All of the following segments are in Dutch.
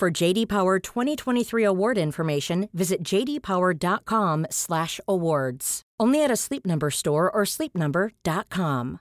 For JD Power 2023 award information, visit jdpower.com/awards. Only at a Sleep Number store or sleepnumber.com.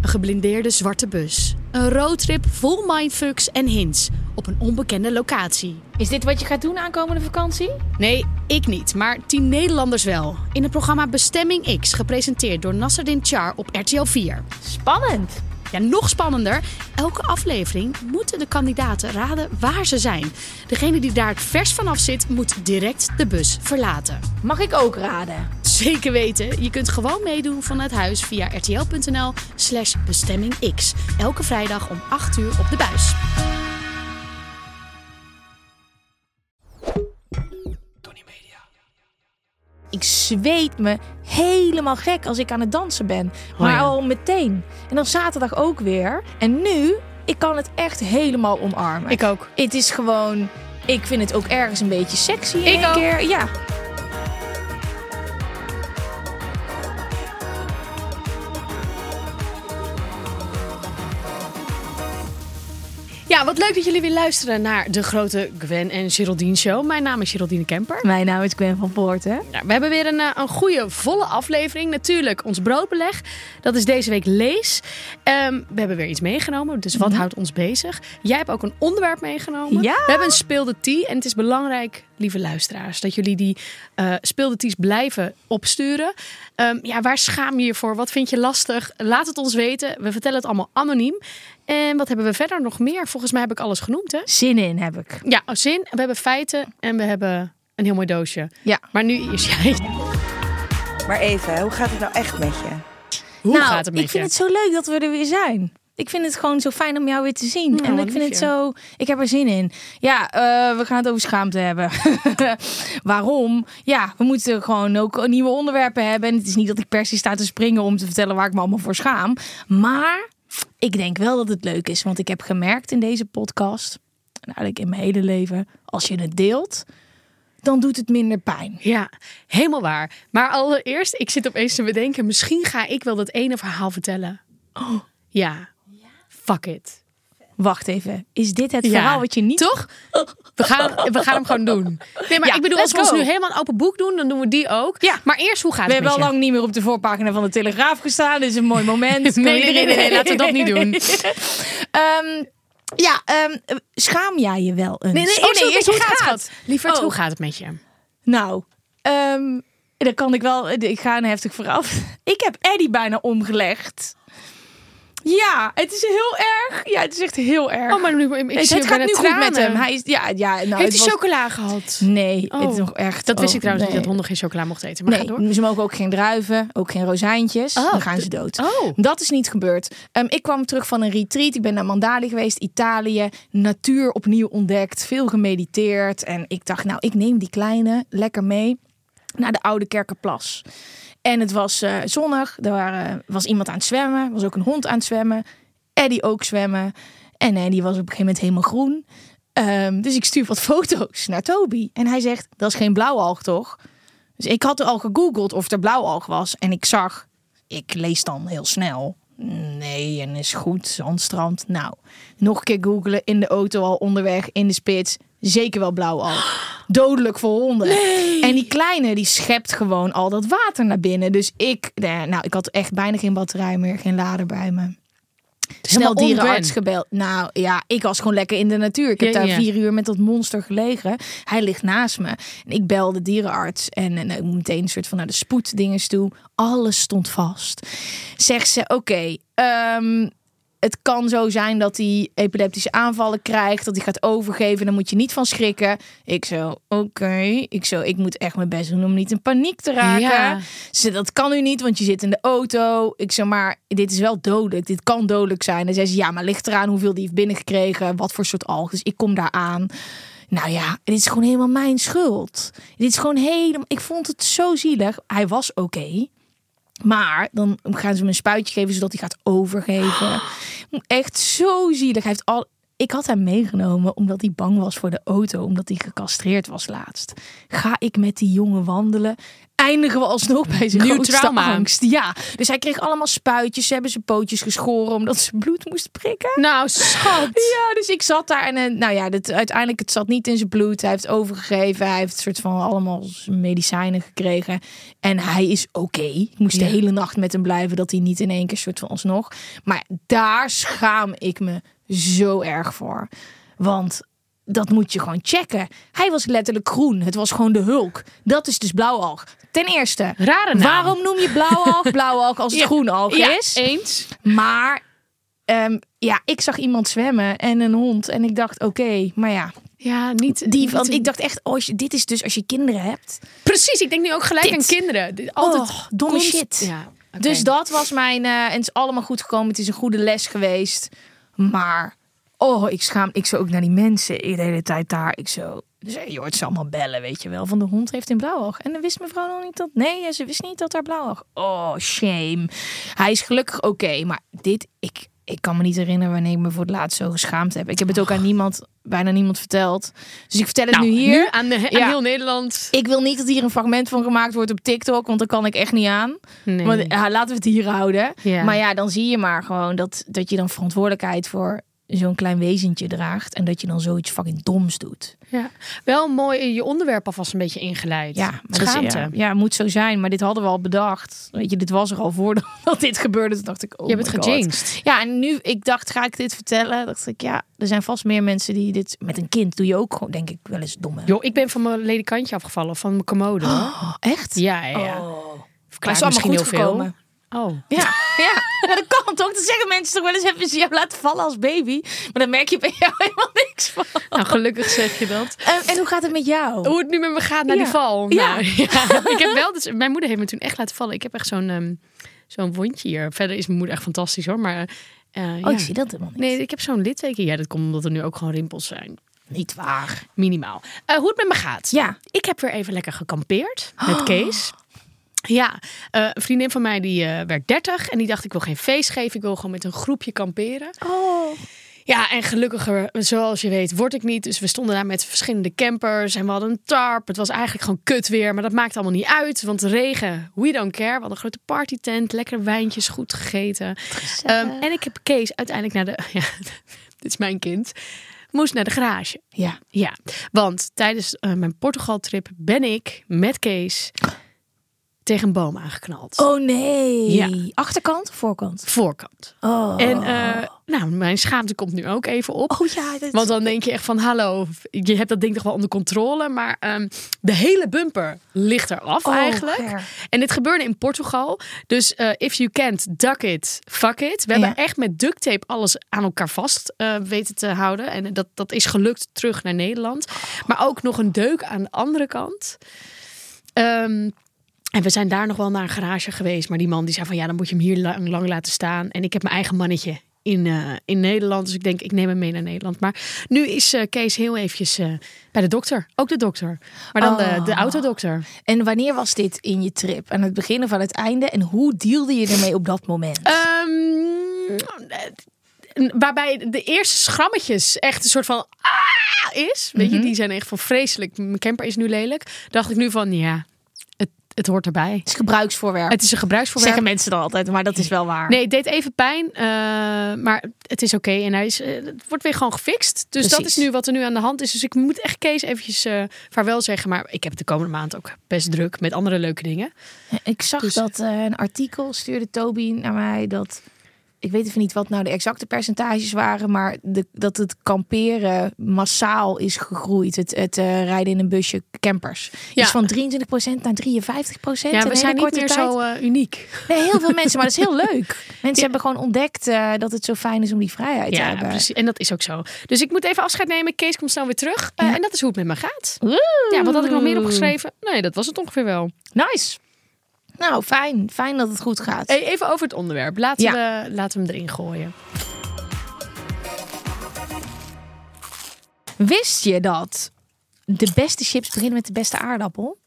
Een geblindeerde zwarte bus. Een roadtrip vol mindfucks en hints op een onbekende locatie. Is dit wat je gaat doen aankomende vakantie? Nee, ik niet, maar tien Nederlanders wel. In het programma Bestemming X, gepresenteerd door Nasserdin Char op RTL 4. Spannend. Ja, nog spannender. Elke aflevering moeten de kandidaten raden waar ze zijn. Degene die daar het vers vanaf zit, moet direct de bus verlaten. Mag ik ook raden? Zeker weten. Je kunt gewoon meedoen vanuit huis via rtl.nl slash bestemmingx. Elke vrijdag om 8 uur op de buis. Ik zweet me helemaal gek als ik aan het dansen ben. Maar ja. al meteen. En dan zaterdag ook weer. En nu, ik kan het echt helemaal omarmen. Ik ook. Het is gewoon... Ik vind het ook ergens een beetje sexy in Ik één ook. keer. Ja. Leuk dat jullie weer luisteren naar de grote Gwen en Geraldine show. Mijn naam is Geraldine Kemper. Mijn naam is Gwen van Poorten. Ja, we hebben weer een, eh, een goede, volle aflevering. Natuurlijk, ons broodbeleg. Dat is deze week lees. Ehm, we hebben weer iets meegenomen. Dus wat houdt ons bezig? Jij hebt ook een onderwerp meegenomen. Ja. We hebben een speelde tea. En het is belangrijk, lieve luisteraars, dat jullie die eh speelde teas blijven opsturen. Ehm, ja, waar schaam je je voor? Wat vind je lastig? Laat het ons weten. We vertellen het allemaal anoniem. En wat hebben we verder nog meer? Volgens mij heb ik alles genoemd, hè? Zin in heb ik. Ja, oh, zin. We hebben feiten en we hebben een heel mooi doosje. Ja. Maar nu is jij. Maar even, hoe gaat het nou echt met je? Hoe nou, gaat het met ik vind je? het zo leuk dat we er weer zijn. Ik vind het gewoon zo fijn om jou weer te zien. Nou, en ik vind het zo. Ik heb er zin in. Ja, eh, we gaan het over schaamte hebben. Waarom? Ja, we moeten gewoon ook nieuwe onderwerpen hebben. En het is niet dat ik per se sta te springen om te vertellen waar ik me allemaal voor schaam. Maar ik denk wel dat het leuk is. Want ik heb gemerkt in deze podcast, en eigenlijk in mijn hele leven, als je het deelt, dan doet het minder pijn. Ja, helemaal waar. Maar allereerst, ik zit opeens te bedenken, misschien ga ik wel dat ene verhaal vertellen. Oh, ja. Fuck it. Wacht even, is dit het Ja. verhaal wat je niet Toch? We gaan, we gaan hem gewoon doen. Nee, maar Ja, ik bedoel, als we ons nu helemaal een open boek doen, dan doen we die ook. Ja. Maar eerst, hoe gaat We het hebben al lang niet meer op de voorpagina van de Telegraaf gestaan. Dit is een mooi moment. Nee, nee, nee, nee, nee, laten we dat niet doen. Ehm, ja, ehm, schaam jij je wel eens? Nee, nee, Oh, eerst, hoe- eerst hoe het gaat. gaat. Lieverd, Oh. hoe gaat het met je? Nou, ehm, dan kan ik wel... Ik ga een heftig vooraf. Ik heb Eddie bijna omgelegd. Ja, het is heel erg. Ja, het is echt heel erg. Oh, maar nu, ik zie het gaat nu goed met hem. Hij is, ja, ja, nou, Heeft hij was- chocola gehad? Nee, Oh. het is nog echt... Dat wist oh, ik trouwens nee. niet, dat honden geen chocola mochten eten. Maar ga door. Nee, ze mogen ook geen druiven, ook geen rozijntjes. Oh, dan gaan ze dood. Oh. Dat is niet gebeurd. Ehm, ik kwam terug van een retreat. Ik ben naar Mandali geweest, Italië. Natuur opnieuw ontdekt, veel gemediteerd. En ik dacht, nou, ik neem die kleine lekker mee naar de Oude Kerkenplas. En het was eh, zonnig. Er was iemand aan het zwemmen. Er was ook een hond aan het zwemmen. Eddie ook zwemmen. En Eddie was op een gegeven moment helemaal groen. Ehm, dus ik stuur wat foto's naar Toby. En hij zegt, dat is geen blauwalg toch? Dus ik had al gegoogeld of er blauwalg was. En ik zag, ik lees dan heel snel. Nee, en is goed, zandstrand. Nou, nog een keer googelen in de auto al onderweg in de spits. Zeker wel blauwalg. Dodelijk voor honden. En die kleine, die schept gewoon al dat water naar binnen. Dus ik, eh, nou, ik had echt bijna geen batterij meer, geen lader bij me. Snel helemaal dierenarts gebeld. Nou ja, ik was gewoon lekker in de natuur. Ik heb Ja, daar ja. vier uur met dat monster gelegen. Hij ligt naast me. En ik bel de dierenarts. En, en ik moet meteen een soort van naar de spoeddinges toe. Alles stond vast. Zegt ze, oké, ehm, het kan zo zijn dat hij epileptische aanvallen krijgt, dat hij gaat overgeven. Dan moet je niet van schrikken. Ik zo, oké. Ik zo, ik moet echt mijn best doen om niet in paniek te raken. Ja. Ze, dat kan u niet, want je zit in de auto. Ik zeg maar, dit is wel dodelijk. Dit kan dodelijk zijn. En zei ze, ja, maar ligt eraan hoeveel die heeft binnengekregen. Wat voor soort alg. Dus ik kom daar aan. Nou ja, dit is gewoon helemaal mijn schuld. Dit is gewoon helemaal... Ik vond het zo zielig. Hij was oké. Maar dan gaan ze hem een spuitje geven zodat hij gaat overgeven. Echt zo zielig. Hij heeft al. Ik had hem meegenomen omdat hij bang was voor de auto, omdat hij gecastreerd was laatst. Ga ik met die jongen wandelen? Eindigen we alsnog bij zijn Nieuw grootste trauma. angst. Ja, dus hij kreeg allemaal spuitjes. Ze hebben zijn pootjes geschoren omdat ze bloed moest prikken. Nou, schat. Ja, dus ik zat daar en eh, nou ja, dit, uiteindelijk het zat niet in zijn bloed. Hij heeft overgegeven. Hij heeft een soort van allemaal medicijnen gekregen. En hij is oké. Ik moest Ja. de hele nacht met hem blijven dat hij niet in één keer soort van alsnog. Maar daar schaam ik me zo erg voor. Want dat moet je gewoon checken. Hij was letterlijk groen. Het was gewoon de hulk. Dat is dus blauwalg. Ten eerste, Rare naam. waarom noem je blauwalg blauwalg als het Ja. groenalg Ja, is? eens. Maar ehm, ja, ik zag iemand zwemmen en een hond. En ik dacht, oké, maar ja. Ja, niet... Die, want ik dacht echt, oh, dit is dus als je kinderen hebt. Precies, ik denk nu ook gelijk Dit. aan kinderen. Altijd Oh, domme const- shit. Ja. Dus dat was mijn... eh, en het is allemaal goed gekomen. Het is een goede les geweest. Maar, oh, ik schaam... Ik zo ook naar die mensen de hele tijd daar. Ik zo... Dus je hoort ze allemaal bellen, weet je wel. Van de hond heeft een blauwalg. En dan wist mevrouw nog niet dat... Nee, ze wist niet dat haar blauwalg... Oh, shame. Hij is gelukkig oké. maar dit... Ik, ik kan me niet herinneren wanneer ik me voor het laatst zo geschaamd heb. Ik heb het ook aan niemand... Bijna niemand verteld. Dus ik vertel het Nou, nu hier. aan, de, aan Ja. heel Nederland. Ik wil niet dat hier een fragment van gemaakt wordt op TikTok, want daar kan ik echt niet aan. Nee. Want, ja, laten we het hier houden. Ja. Maar ja, dan zie je maar gewoon dat, dat je dan verantwoordelijkheid voor zo'n klein wezentje draagt. En dat je dan zoiets fucking doms doet. Ja. Wel mooi je onderwerp alvast een beetje ingeleid. Ja, maar dat is- Schaamte. ja, ja, moet zo zijn. Maar dit hadden we al bedacht. Weet je, dit was er al voordat dit gebeurde. Toen dacht ik, oh je hebt my het God. gejinxed. Ja, en nu, ik dacht, ga ik dit vertellen? Dacht ik, ja, er zijn vast meer mensen die dit... Met een kind doe je ook gewoon, denk ik, wel eens domme. Joh, ik ben van mijn ledikantje afgevallen, van mijn commode. Oh, echt? Ja, ja, ja. Oh. Is allemaal goed heel veel. Oh. Ja, ja. ja, dat kan toch? Dat zeggen mensen toch wel eens, hebben ze jou laten vallen als baby. Maar dan merk je bij jou helemaal niks van. Nou, gelukkig zeg je dat. En, en hoe gaat het met jou? Hoe het nu met me gaat na die val. Ja. Nou, ja. Ik heb wel, dus, mijn moeder heeft me toen echt laten vallen. Ik heb echt zo'n ehm, zo'n wondje hier. Verder is mijn moeder echt fantastisch hoor. Maar eh, Oh, ja. ik zie dat helemaal niet. Nee, ik heb zo'n litteken. Ja, dat komt omdat er nu ook gewoon rimpels zijn. Niet waar. Minimaal. Eh, hoe het met me gaat. Ja. Ik heb weer even lekker gekampeerd met Kees. Ja, eh, een vriendin van mij die eh, werd 30 en die dacht ik wil geen feest geven. Ik wil gewoon met een groepje kamperen. Oh. Ja, en gelukkiger, zoals je weet, word ik niet. Dus we stonden daar met verschillende campers en we hadden een tarp. Het was eigenlijk gewoon kut weer, maar dat maakt allemaal niet uit. Want regen, we don't care. We hadden een grote partytent, lekkere wijntjes, goed gegeten. Ehm, en ik heb Kees uiteindelijk naar de... Ja, dit is mijn kind. Moest naar de garage. Ja. Ja, want tijdens eh, mijn Portugal-trip ben ik met Kees tegen een boom aangeknald. Oh nee. Ja. Achterkant of voorkant? Voorkant. Oh. En eh, nou, mijn schaamte komt nu ook even op. Oh ja. Want dan denk je echt van, hallo, je hebt dat ding toch wel onder controle. Maar ehm, de hele bumper ligt eraf Oh, eigenlijk. En dit gebeurde in Portugal. Dus eh, if you can't, duck it, fuck it. We Ja. hebben echt met duct tape alles aan elkaar vast eh, weten te houden. En dat, dat is gelukt terug naar Nederland. Maar ook nog een deuk aan de andere kant. Ehm, en we zijn daar nog wel naar een garage geweest. Maar die man die zei van ja, dan moet je hem hier lang, lang laten staan. En ik heb mijn eigen mannetje in, eh, in Nederland. Dus ik denk, ik neem hem mee naar Nederland. Maar nu is eh, Kees heel eventjes eh, bij de dokter. Ook de dokter. Maar dan de, Oh. de autodokter. En wanneer was dit in je trip? Aan het begin of aan het einde? En hoe dealde je ermee op dat moment? Ehm, eh, waarbij de eerste schrammetjes echt een soort van ah, is. Weet je, die zijn echt van vreselijk. Mijn camper is nu lelijk. Dacht ik nu van ja, het, hoort erbij. Het is gebruiksvoorwerp. Het is een gebruiksvoorwerp. zeggen mensen dan altijd, maar dat is wel waar. Nee, het deed even pijn, eh, maar het is oké. En hij is, eh, het wordt weer gewoon gefixt. Dus dat is nu wat er nu aan de hand is. Dus ik moet echt Kees eventjes eh, vaarwel zeggen. Maar ik heb de komende maand ook best druk met andere leuke dingen. Ik zag Dus- dat eh, een artikel stuurde Toby naar mij dat ik weet even niet wat nou de exacte percentages waren, maar de, dat het kamperen massaal is gegroeid. Het, het eh, rijden in een busje campers. Ja. Is van 23% naar 53%. Ja, in we zijn niet meer tijd. zo eh, uniek. Nee, heel veel mensen, maar dat is heel leuk. Mensen hebben gewoon ontdekt eh, dat het zo fijn is om die vrijheid te Ja, hebben. precies. En dat is ook zo. Dus ik moet even afscheid nemen. Kees komt snel weer terug. Ja. En dat is hoe het met me gaat. Ja, wat had ik nog meer opgeschreven? Nee, dat was het ongeveer wel. Nice. Nou, fijn. Fijn dat het goed gaat. Hey, even over het onderwerp. Laten, we, laten we hem erin gooien. Wist je dat de beste chips beginnen met de beste aardappel?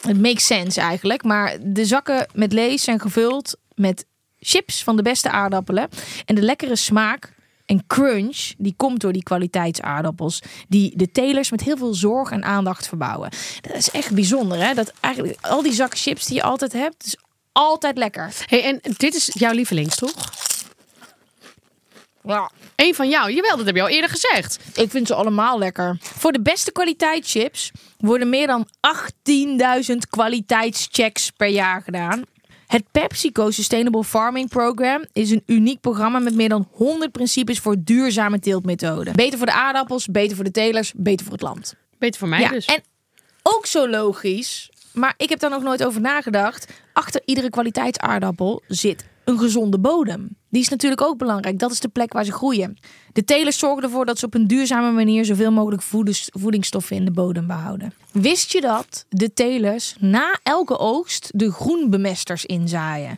Het makes sense eigenlijk, maar de zakken met lees zijn gevuld met chips van de beste aardappelen. En de lekkere smaak en crunch, die komt door die kwaliteitsaardappels. Die de telers met heel veel zorg en aandacht verbouwen. Dat is echt bijzonder, hè? Dat eigenlijk al die zakken chips die je altijd hebt, is altijd lekker. Hey, en dit is jouw lievelings, toch? Ja. Eén van jou. Jawel, dat heb je al eerder gezegd. Ik vind ze allemaal lekker. Voor de beste kwaliteit chips worden meer dan 18.000 kwaliteitschecks per jaar gedaan. Het PepsiCo Sustainable Farming Program is een uniek programma met meer dan 100 principes voor duurzame teeltmethoden. Beter voor de aardappels, beter voor de telers, beter voor het land. Beter voor mij ja, dus. en ook zo logisch, maar ik heb daar nog nooit over nagedacht. Achter iedere kwaliteitsaardappel zit een gezonde bodem. Die is natuurlijk ook belangrijk. Dat is de plek waar ze groeien. De telers zorgen ervoor dat ze op een duurzame manier zoveel mogelijk voedings- voedingsstoffen in de bodem behouden. Wist je dat de telers na elke oogst de groenbemesters inzaaien?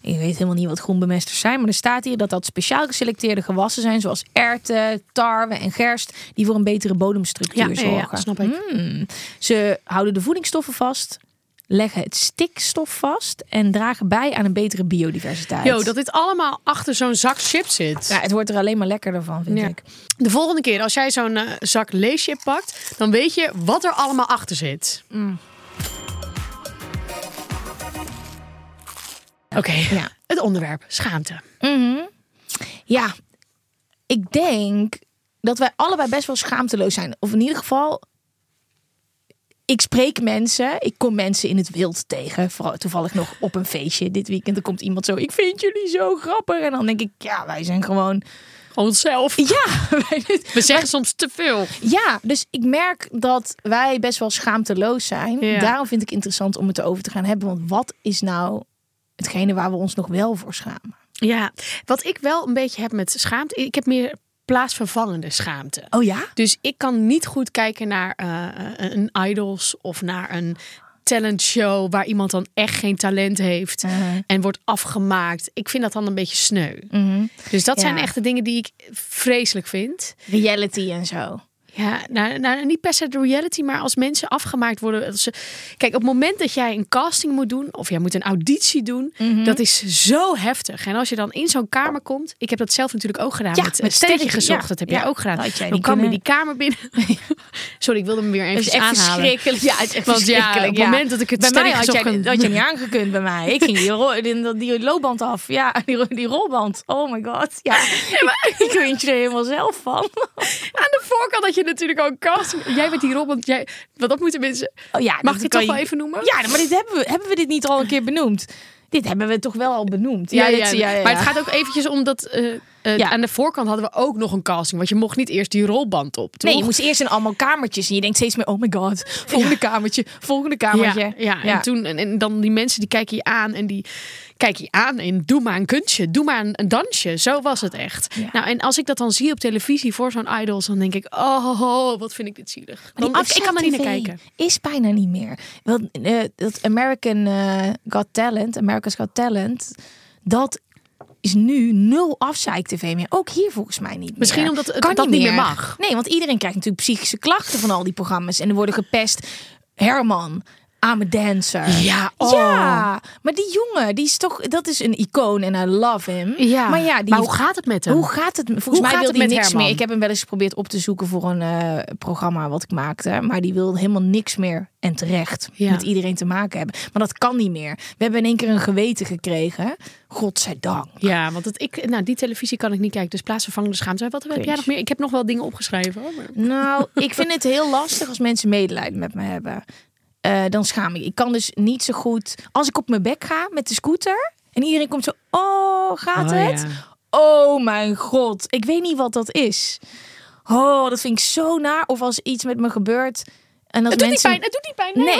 Ik weet helemaal niet wat groenbemesters zijn, maar er staat hier dat dat speciaal geselecteerde gewassen zijn, zoals erwten, tarwe en gerst, die voor een betere bodemstructuur ja, ja, ja, zorgen. snap ik. Hmm. Ze houden de voedingsstoffen vast, leggen het stikstof vast en dragen bij aan een betere biodiversiteit. Yo, dat dit allemaal achter zo'n zak chips zit. ja, het wordt er alleen maar lekkerder van, vind Ja. ik. De volgende keer als jij zo'n eh, zak leeschip pakt, dan weet je wat er allemaal achter zit. Mm. Oké, Ja. het onderwerp schaamte. Mhm. Ja, ik denk dat wij allebei best wel schaamteloos zijn. Of in ieder geval, ik spreek mensen, ik kom mensen in het wild tegen. Vooral toevallig nog op een feestje dit weekend. Er komt iemand zo, ik vind jullie zo grappig. En dan denk ik, ja, wij zijn gewoon... Gewoon zelf. Ja, wij- We zeggen soms te veel. ja, dus ik merk dat wij best wel schaamteloos zijn. Ja. Daarom vind ik interessant om het erover te gaan hebben. Want wat is nou hetgene waar we ons nog wel voor schamen? Ja, wat ik wel een beetje heb met schaamte, ik heb meer plaatsvervangende schaamte. Oh ja? Dus ik kan niet goed kijken naar eh, een idols of naar een talentshow waar iemand dan echt geen talent heeft Uh-huh. en wordt afgemaakt. Ik vind dat dan een beetje sneu. Mhm. Dus dat Ja. zijn echt de dingen die ik vreselijk vind. Reality en zo. Ja, nou, nou, niet per se de reality, maar als mensen afgemaakt worden. Als ze... Kijk, op het moment dat jij een casting moet doen of jij moet een auditie doen, Mhm. dat is zo heftig. En als je dan in zo'n kamer komt, ik heb dat zelf natuurlijk ook gedaan Ja, met, met met sterretje gezocht. ja. Dat heb jij ook gedaan. dat dan kwam je kunnen. die kamer binnen. Sorry, ik wilde hem weer Dat even is echt aanhalen. verschrikkelijk. Ja, het is echt Want ja, op het moment dat ik het bij mij had jij, had je niet aangekund bij mij. Ik ging die, ro- die, die loopband af. Ja, die, ro- die rolband. Oh my god. Ja, ik, ik vind je er helemaal zelf van. Aan de voorkant had je natuurlijk ook casting. Jij bent die Robin. Jij, want dat moeten mensen. Oh ja, Mag ik het toch wel even noemen? Ja, maar dit hebben we, hebben we dit niet al een keer benoemd? Dit hebben we toch wel al benoemd? dit- Maar het gaat ook eventjes om dat... eh, eh, Ja. Aan de voorkant hadden we ook nog een casting. Want je mocht niet eerst die rolband op, toch? Nee, je moest eerst in allemaal kamertjes. En je denkt steeds meer, oh my god. Volgende kamertje, volgende kamertje. Ja, ja, en toen en, en dan die mensen die kijken je aan en die kijken je aan en doe maar een kunstje, doe maar een, een dansje. Zo was het echt. Ja. Nou, en als ik dat dan zie op televisie voor zo'n idols, dan denk ik, oh, wat vind ik dit zielig. Dan, ik, ik kan er niet naar kijken. Is bijna niet meer. Want eh, dat American eh, Got Talent, America's Got Talent, dat is nu nul afzeik-tv meer. Ook hier volgens mij niet meer. Misschien omdat het- Kan dat niet meer mag. Nee, want iedereen krijgt natuurlijk psychische klachten van al die programma's. En er worden gepest. Herman, I'm a dancer. Ja, oh. Ja, maar die jongen, die is toch, dat is een icoon en I love him. Ja, maar ja, die maar hoe gaat het met hem? hoe gaat het? Volgens Hoe mij wil hij niks Herman? meer. Ik heb hem wel eens geprobeerd op te zoeken voor een eh, programma wat ik maakte. Maar die wil helemaal niks meer en terecht Ja. met iedereen te maken hebben. Maar dat kan niet meer. We hebben in één keer een geweten gekregen. Godzijdank. Ja, want het, ik, nou, die televisie kan ik niet kijken. Dus plaatsvervangende schaamte. Wat heb jij nog meer? Ik heb nog wel dingen opgeschreven. Hoor. Nou, ik vind het heel lastig als mensen medelijden met me hebben. Eh, dan schaam ik. Ik kan dus niet zo goed. Als ik op mijn bek ga met de scooter, En iedereen komt zo, oh, gaat Oh, het? ja. Oh mijn god, ik weet niet wat dat is. Oh, dat vind ik zo naar. Of als iets met me gebeurt en als Het doet mensen... niet pijn, het doet niet pijn. Nee,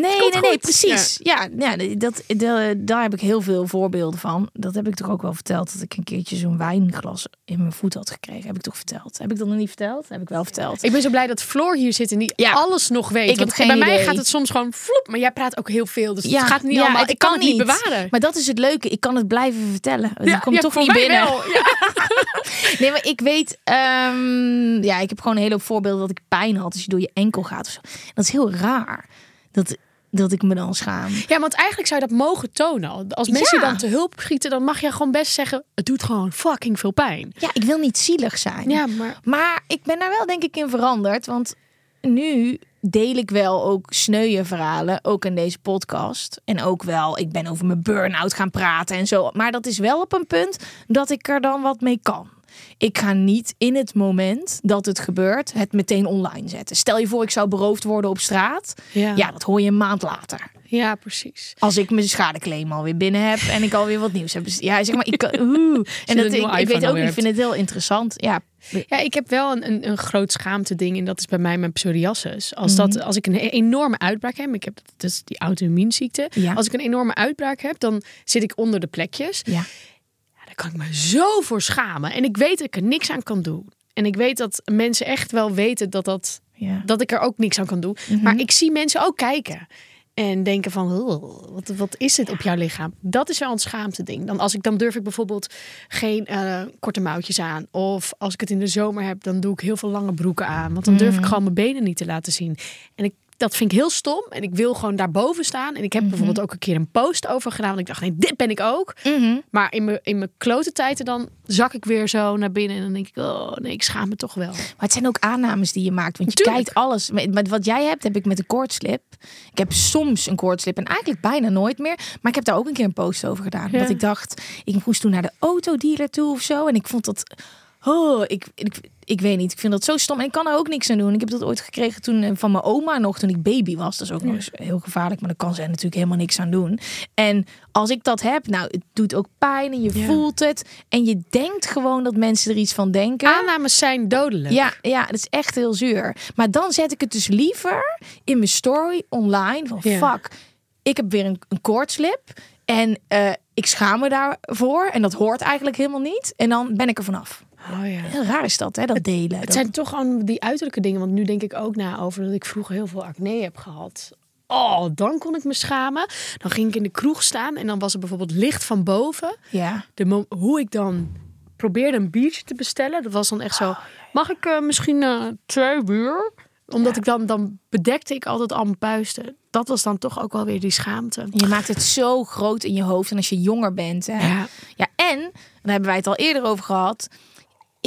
Nee, hoor, nee. nee, nee, precies. Ja, ja, dat, dat, daar heb ik heel veel voorbeelden van. Dat heb ik toch ook wel verteld. Dat ik een keertje zo'n wijnglas in mijn voet had gekregen. Heb ik toch verteld? Heb ik dat nog niet verteld? Heb ik wel verteld. Ik ben zo blij dat Floor hier zit en die Ja. alles nog weet. Ik heb Want bij mij gaat het soms gewoon vloep. Maar jij praat ook heel veel. Dus Ja, het gaat niet allemaal. het Ik kan kan het niet bewaren. Maar dat is het leuke. Ik kan het blijven vertellen. Het komt toch niet binnen. wel. Nee, maar ik weet... ehm, ja, ik heb gewoon een hele hoop voorbeelden dat ik pijn had als je door je enkel gaat. Of zo. Dat is heel raar. Dat, dat ik me dan schaam. Ja, want eigenlijk zou je dat mogen tonen. Als mensen Ja. dan te hulp schieten, dan mag je gewoon best zeggen: het doet gewoon fucking veel pijn. Ja, ik wil niet zielig zijn. Ja, maar Maar ik ben daar wel denk ik in veranderd. Want nu deel ik wel ook sneuwe verhalen. Ook in deze podcast. En ook wel, ik ben over mijn burn-out gaan praten en zo. Maar dat is wel op een punt dat ik er dan wat mee kan. Ik ga niet in het moment dat het gebeurt het meteen online zetten. Stel je voor ik zou beroofd worden op straat. Ja. Ja, dat hoor je een maand later. ja, precies. Als ik mijn schadeclaim alweer binnen heb en ik alweer wat nieuws heb. Dus Ja, zeg maar, ik oeh. En dat, ik, ik weet ook, ik vind het heel interessant. Ja, Ja, ik heb wel een, een, een groot schaamte ding en dat is bij mij mijn psoriasis. Als, dat, Mhm. als ik een enorme uitbraak heb, ik heb dus die auto-immuunziekte. Ja. Als ik een enorme uitbraak heb, dan zit ik onder de plekjes. ja. Kan ik me zo voor schamen. En ik weet dat ik er niks aan kan doen. En ik weet dat mensen echt wel weten dat, dat, ja. dat ik er ook niks aan kan doen. Mhm. Maar ik zie mensen ook kijken. En denken van, "Oh, wat, wat is dit op jouw lichaam? Dat is wel een schaamte ding. Dan, als ik, dan durf ik bijvoorbeeld geen eh, korte mouwtjes aan. Of als ik het in de zomer heb, dan doe ik heel veel lange broeken aan. Want dan durf Mhm. ik gewoon mijn benen niet te laten zien. En ik, dat vind ik heel stom. En ik wil gewoon daarboven staan. En ik heb Mhm. bijvoorbeeld ook een keer een post over gedaan. Want ik dacht, nee, dit ben ik ook. Mhm. Maar in mijn, in mijn klote tijden dan zak ik weer zo naar binnen. En dan denk ik, oh nee, ik schaam me toch wel. Maar het zijn ook aannames die je maakt. Want je Tuurlijk. kijkt alles. Met, met wat jij hebt, heb ik met een koortslip. Ik heb soms een koortslip en eigenlijk bijna nooit meer. Maar ik heb daar ook een keer een post over gedaan. Ja. Dat ik dacht, ik moest toen naar de autodealer toe of zo. En ik vond dat... Oh, ik, ik, ik weet niet. Ik vind dat zo stom. En ik kan er ook niks aan doen. Ik heb dat ooit gekregen toen eh, van mijn oma nog toen ik baby was. Dat is ook nog eens heel gevaarlijk. Maar daar kan zij natuurlijk helemaal niks aan doen. En als ik dat heb, nou, het doet ook pijn en je Ja. voelt het. En je denkt gewoon dat mensen er iets van denken. Aannames zijn dodelijk. Ja, ja, dat is echt heel zuur. Maar dan zet ik het dus liever in mijn story online. Van Ja. fuck, ik heb weer een, een koortslip. En eh, ik schaam me daarvoor. En dat hoort eigenlijk helemaal niet. En dan ben ik er vanaf. Oh, ja. Heel raar is dat, hè? Dat delen. Het Dat- zijn toch gewoon die uiterlijke dingen. Want nu denk ik ook na over dat ik vroeger heel veel acne heb gehad. Oh, dan kon ik me schamen. Dan ging ik in de kroeg staan en dan was er bijvoorbeeld licht van boven. Ja. De hoe ik dan probeerde een biertje te bestellen. Dat was dan echt zo. Mag ik eh, misschien eh, twee bier? Omdat ik dan, dan bedekte ik altijd al mijn puisten. Dat was dan toch ook wel weer die schaamte. Je maakt het zo groot in je hoofd. En als je jonger bent. Hè? Ja. Ja, en, daar hebben wij het al eerder over gehad.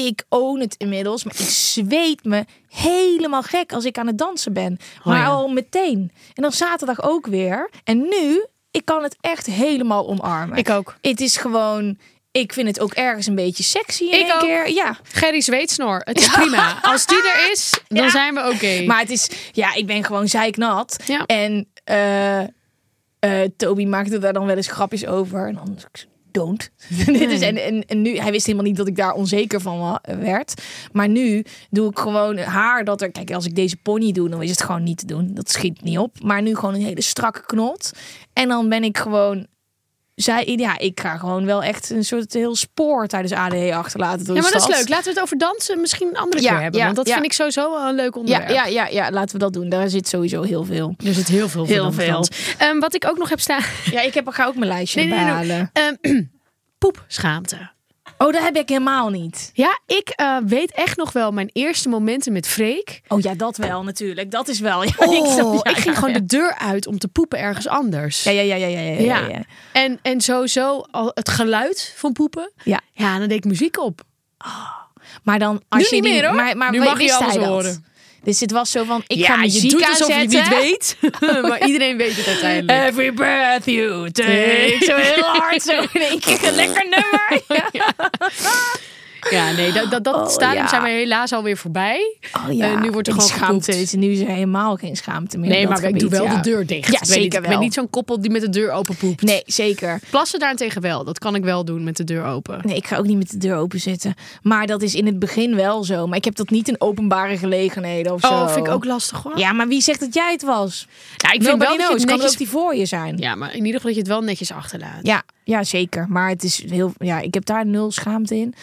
Ik own het inmiddels, maar ik zweet me helemaal gek als ik aan het dansen ben. Maar ja. al meteen. En dan zaterdag ook weer. En nu, ik kan het echt helemaal omarmen. Ik ook. Het is gewoon, ik vind het ook ergens een beetje sexy in Ik één ook. keer. Ja, Gerry Zweetsnor. Het is prima. Als die er is, dan Ja. zijn we oké. maar het is, ja, ik ben gewoon zeiknat. Ja. En eh eh, Toby maakte daar dan wel eens grapjes over. En dan don't. Dit is, en, en, en nu, hij wist helemaal niet dat ik daar onzeker van werd. Maar nu doe ik gewoon haar dat er... Kijk, als ik deze pony doe, dan is het gewoon niet te doen. Dat schiet niet op. Maar nu gewoon een hele strakke knot. En dan ben ik gewoon... Zij, ja, ik ga gewoon wel echt een soort heel spoor tijdens ADE achterlaten. Door Ja, maar dat is leuk. Laten we het over dansen misschien een andere Ja, keer hebben. ja, want dat ja. vind ik sowieso een leuk onderwerp. Ja, ja, ja, laten we dat doen. Daar zit sowieso heel veel. Er zit heel veel Heel veel. Ehm, wat ik ook nog heb staan. Ja, ik heb, ga ook mijn lijstje Nee, nee, nee. Ehm, poepschaamte. Oh, dat heb ik helemaal niet. Ja, ik eh, weet echt nog wel mijn eerste momenten met Freek. Oh ja, dat wel natuurlijk. Dat is wel. Ja, Oh, ik, ja, ik ging ja, gewoon de deur uit om te poepen ergens anders. Ja, ja, ja, ja, ja, ja. En, en sowieso al het geluid van poepen. Ja. Ja, dan deed ik muziek op. Maar dan als Nu je niet die, meer, hoor. Maar, maar Nu mag je alles horen. Dus het was zo van, ik ja, ga muziek je doet alsof je het aanzetten. niet weet. maar iedereen weet het uiteindelijk. Every breath you take. Zo heel hard, zo in één keer een lekker nummer. Ja. Ja, nee, dat, dat, dat Oh, stadium ja. zijn we helaas alweer voorbij. Oh ja, Eh, nu wordt er gewoon schaamte. is- Nu is er helemaal geen schaamte meer. Nee, maar ik doe wel ja. de deur dicht. Ja, ik ben zeker niet, Ik ben niet zo'n koppel die met de deur open poept. Nee, zeker. Plassen daarentegen wel. Dat kan ik wel doen met de deur open. Nee, ik ga ook niet met de deur open zitten. Maar dat is in het begin wel zo. Maar ik heb dat niet in openbare gelegenheden of zo. Oh, vind ik ook lastig hoor. Ja, maar wie zegt dat jij het was? Ja, ik vind wel dat het Kan netjes... ook die voor je zijn. Ja, maar in ieder geval dat je het wel netjes achterlaat. Ja, ja, zeker. Maar het is heel. Ja, ik heb daar nul schaamte in.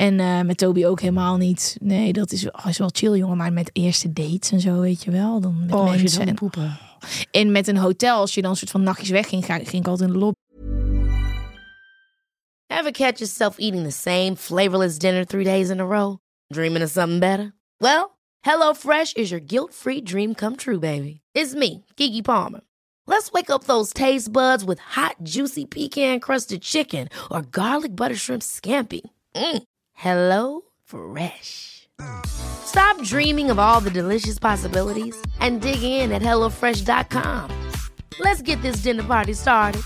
En eh, met Toby ook helemaal niet. Nee, dat is, oh, is wel chill, jongen. Maar met eerste dates en zo, weet je wel. Dan met Oh, als je mensen. dan En, poepen. en met een hotel, als je dan een soort van nachtjes wegging, ga, ging ik altijd in de lobby. Ever catch yourself eating the same flavorless dinner three days in a row? Dreaming of something better? Well, HelloFresh is your guilt-free dream come true, baby. It's me, Kiki Palmer. Let's wake up those taste buds with hot, juicy pecan-crusted chicken or garlic butter shrimp scampi. Mm. Hello Fresh. Stop dreaming of all the delicious possibilities and dig in at hellofresh.com. Let's get this dinner party started.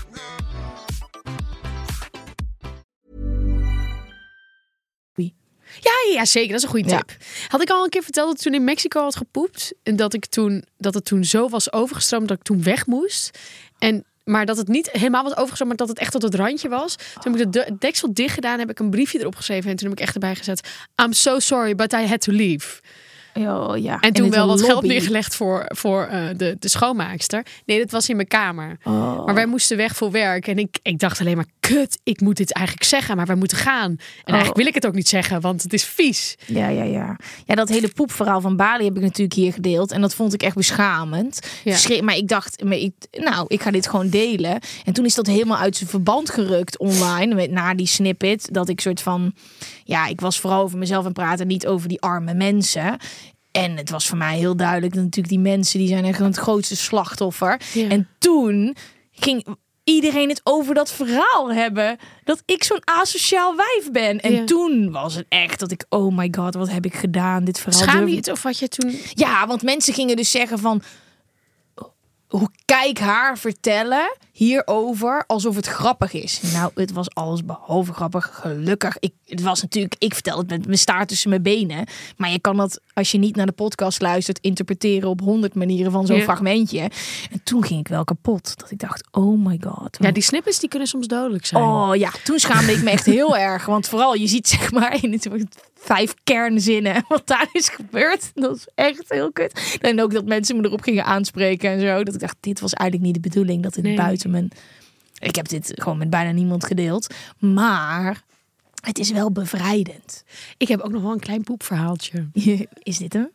Ja, ja, zeker. Dat is een goede Ja. tip. Had ik al een keer verteld dat ik toen in Mexico had gepoept. En dat, ik toen, dat het toen zo was overgestroomd dat ik toen weg moest. En, maar dat het niet helemaal was overgestroomd, maar dat het echt tot het randje was. Toen heb ik de- deksel dicht gedaan, heb ik een briefje erop geschreven. En toen heb ik echt erbij gezet, I'm so sorry, but I had to leave. Oh, ja. En toen wel wat geld neergelegd voor, voor eh, de, de schoonmaakster. Nee, dat was in mijn kamer. Oh. Maar wij moesten weg voor werk. En ik, ik dacht alleen maar, kut, ik moet dit eigenlijk zeggen. Maar wij moeten gaan. En eigenlijk wil ik het ook niet zeggen, want het is vies. Ja, ja, ja. Ja, dat hele poepverhaal van Bali heb ik natuurlijk hier gedeeld. En dat vond ik echt beschamend. Ja. Maar ik dacht, maar ik, nou, ik ga dit gewoon delen. En toen is dat helemaal uit zijn verband gerukt online. Met, na die snippet. Dat ik soort van, ja, ik was vooral over mezelf aan het praten. Niet over die arme mensen. En het was voor mij heel duidelijk dat natuurlijk die mensen die zijn echt het grootste slachtoffer. Ja. En toen ging iedereen het over dat verhaal hebben dat ik zo'n asociaal wijf ben. En Ja. toen was het echt dat ik, oh my god, wat heb ik gedaan? Dit verhaal. Schaam je het of wat je toen... Ja, want mensen gingen dus zeggen van, hoe kijk haar vertellen hierover alsof het grappig is. Nou, het was alles behalve grappig. Gelukkig. Ik, het was natuurlijk, ik vertel het met mijn staart tussen mijn benen. Maar je kan dat, als je niet naar de podcast luistert, interpreteren op honderd manieren van zo'n Ja. fragmentje. En toen ging ik wel kapot. Dat ik dacht, oh my god. Ja, die snippets die kunnen soms dodelijk zijn. Oh ja, toen schaamde ik me echt heel erg. Want vooral, je ziet zeg maar in het vijf kernzinnen wat daar is gebeurd. Dat is echt heel kut. En ook dat mensen me erop gingen aanspreken en zo. Dat ik dacht, dit was eigenlijk niet de bedoeling. Dat Nee. buiten mijn... Ik heb dit gewoon met bijna niemand gedeeld. Maar het is wel bevrijdend. Ik heb ook nog wel een klein poepverhaaltje. Is dit hem?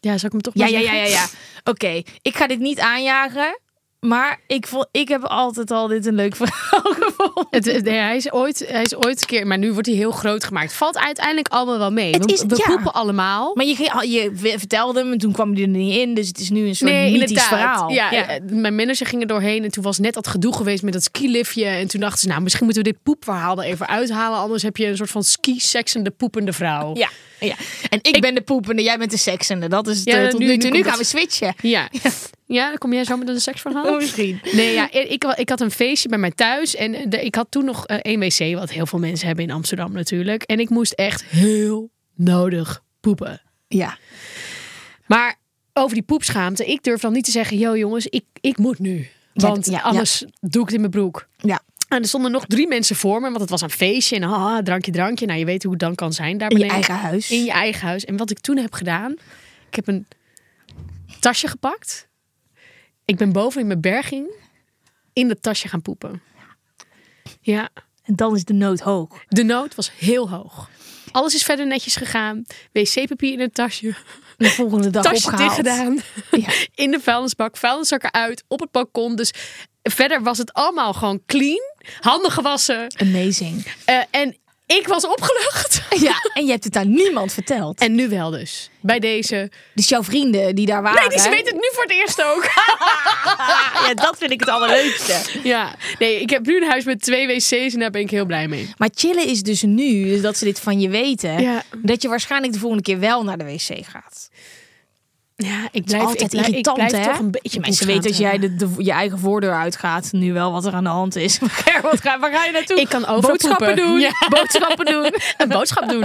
Ja, zal ik hem toch Ja, maar ja, ja, ja. ja. Oké, ik ga dit niet aanjagen. Maar ik, vond, ik heb altijd al dit een leuk verhaal gevonden. Het, nee, hij, is ooit, hij is ooit een keer, maar nu wordt hij heel groot gemaakt. Valt uiteindelijk allemaal wel mee. Het we is- we ja. poepen allemaal. Maar je, je vertelde hem en toen kwam hij er niet in. Dus het is nu een soort Nee, mythisch verhaal. Ja, eh, mijn manager ging er doorheen en toen was net dat gedoe geweest met dat skiliftje. En toen dachten ze, nou, misschien moeten we dit poepverhaal er even uithalen. Anders heb je een soort van ski-seksende poepende vrouw. ja, ja. En ik, ben de poepende, jij bent de seksende. Dat is het Ja, tot nu- nu, nu toe. Nu gaan we switchen. Ja. Ja, dan kom jij zo met een seksverhaal? Oh, misschien. Nee, ja, ik, ik had een feestje bij mij thuis. En de, ik had toen nog eh, één wc, wat heel veel mensen hebben in Amsterdam natuurlijk. En ik moest echt heel nodig poepen. Ja. Maar over die poepschaamte, ik durf dan niet te zeggen... yo jongens, ik, ik moet nu. Want ja, ja. anders doe ik het in mijn broek. Ja. En er stonden nog drie mensen voor me, want het was een feestje. En ah, drankje, drankje. Nou, je weet hoe het dan kan zijn daar In je beneden. eigen huis. In je eigen huis. En wat ik toen heb gedaan, ik heb een tasje gepakt. Ik ben boven in mijn berging in dat tasje gaan poepen. Ja, En dan is de nood hoog. de nood was heel hoog. Alles is verder netjes gegaan. Wc-papier in het tasje. De volgende dag Tasje opgehaald. dicht gedaan. Ja. In de vuilnisbak. Vuilniszakken uit. Op het balkon. Dus verder was het allemaal gewoon clean. Handen gewassen. Amazing. Eh, en ik was opgelucht. Ja, en je hebt het aan niemand verteld. En nu wel dus. Bij deze. Dus jouw vrienden die daar waren. Nee, die ze weten het nu voor het eerst ook. Ja, dat vind ik het allerleukste. Ja, nee, ik heb nu een huis met twee wc's en daar ben ik heel blij mee. Maar chillen is dus nu, dat ze dit van je weten, Ja. dat je waarschijnlijk de volgende keer wel naar de wc gaat. Ja, ik blijf, altijd ik blijf, irritant, ik blijf hè? toch een beetje Mensen weten als jij de, de- je eigen voordeur uitgaat, nu wel wat er aan de hand is. Wat ga, waar ga je naartoe? Ik kan overal Boodschappen poepen. doen. Ja. Boodschappen doen. een boodschap doen.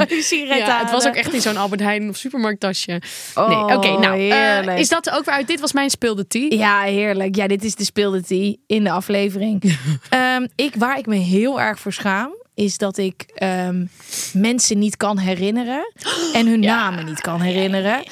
Ja, het was ook echt in zo'n Albert Heijn of supermarkttasje. Oh, nee, oké, nou, eh, heerlijk. is dat ook weer uit? Dit was mijn speelde tea. Ja, heerlijk. Ja, dit is de speelde tea in de aflevering. Ehm, ik, waar ik me heel erg voor schaam, is dat ik ehm, mensen niet kan herinneren. En hun namen niet kan herinneren.